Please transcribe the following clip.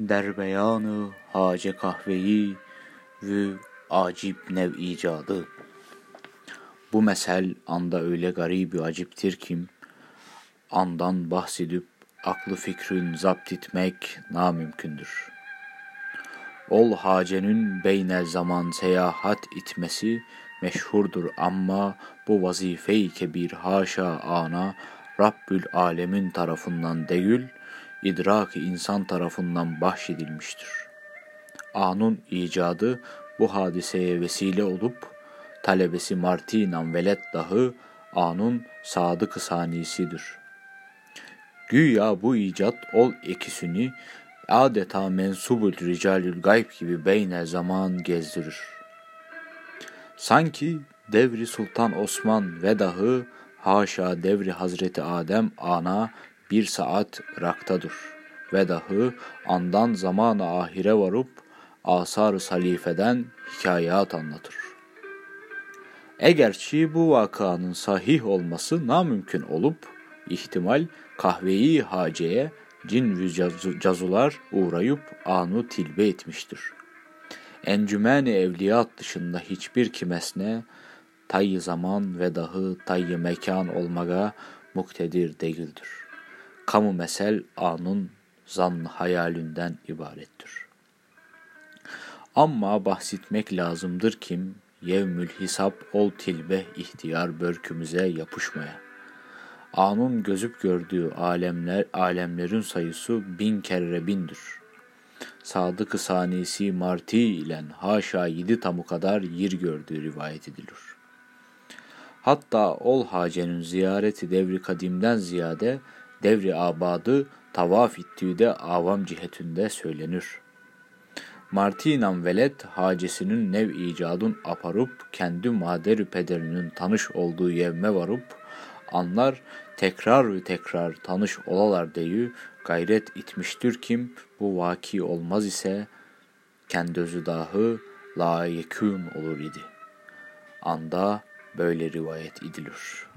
Derbeyanı hace kahveyi ve acip nev icadı. Bu mesel anda öyle garibi aciptir kim, andan bahsedip aklı fikrin zapt etmek namümkündür. Ol hacenin beynel zaman seyahat itmesi meşhurdur ama bu vazife-i kebir haşa ana Rabbül Alemin tarafından değil, idrak insan tarafından bahşedilmiştir. Anun icadı bu hadiseye vesile olup talebesi Martinan velet dahi anun sadık sanisidir. Güya bu icat ol ikisini adeta mensubul ricalül gayb gibi beyne zaman gezdirir. Sanki devri Sultan Osman ve dahi haşa devri Hazreti Adem ana bir saat raktadır ve dahi andan zamanı ahire varıp asar salifeden hikayat anlatır. Egerçi bu vakanın sahih olması namümkün olup ihtimal kahveyi haceye cin cazular uğrayıp anu tilbe etmiştir. Encümeni evliyat dışında hiçbir kimesne tayyi zaman ve dahi tayyi mekan olmaga muktedir değildir. Kamu mesel anun zan hayalinden ibarettir. Amma bahsetmek lazımdır kim yevmül hisap ol tilbe ihtiyar börkümüze yapışmaya. Anun gözüp gördüğü alemler alemlerin sayısı bin kere bindir. Sadık-ı sanisi marti ile haşa yedi tamu kadar yer gördüğü rivayet edilir. Hatta ol hacenin ziyareti devri kadimden ziyade devri abadı tavaf de avam cihetinde söylenir. Martinan velet hacesinin nev icadın aparıp kendi mader pederinin tanış olduğu yevme varıp anlar tekrar ve tekrar tanış olalar deyi gayret itmiştir kim bu vaki olmaz ise kendi özü dahi layekün olur idi. Anda böyle rivayet edilir.''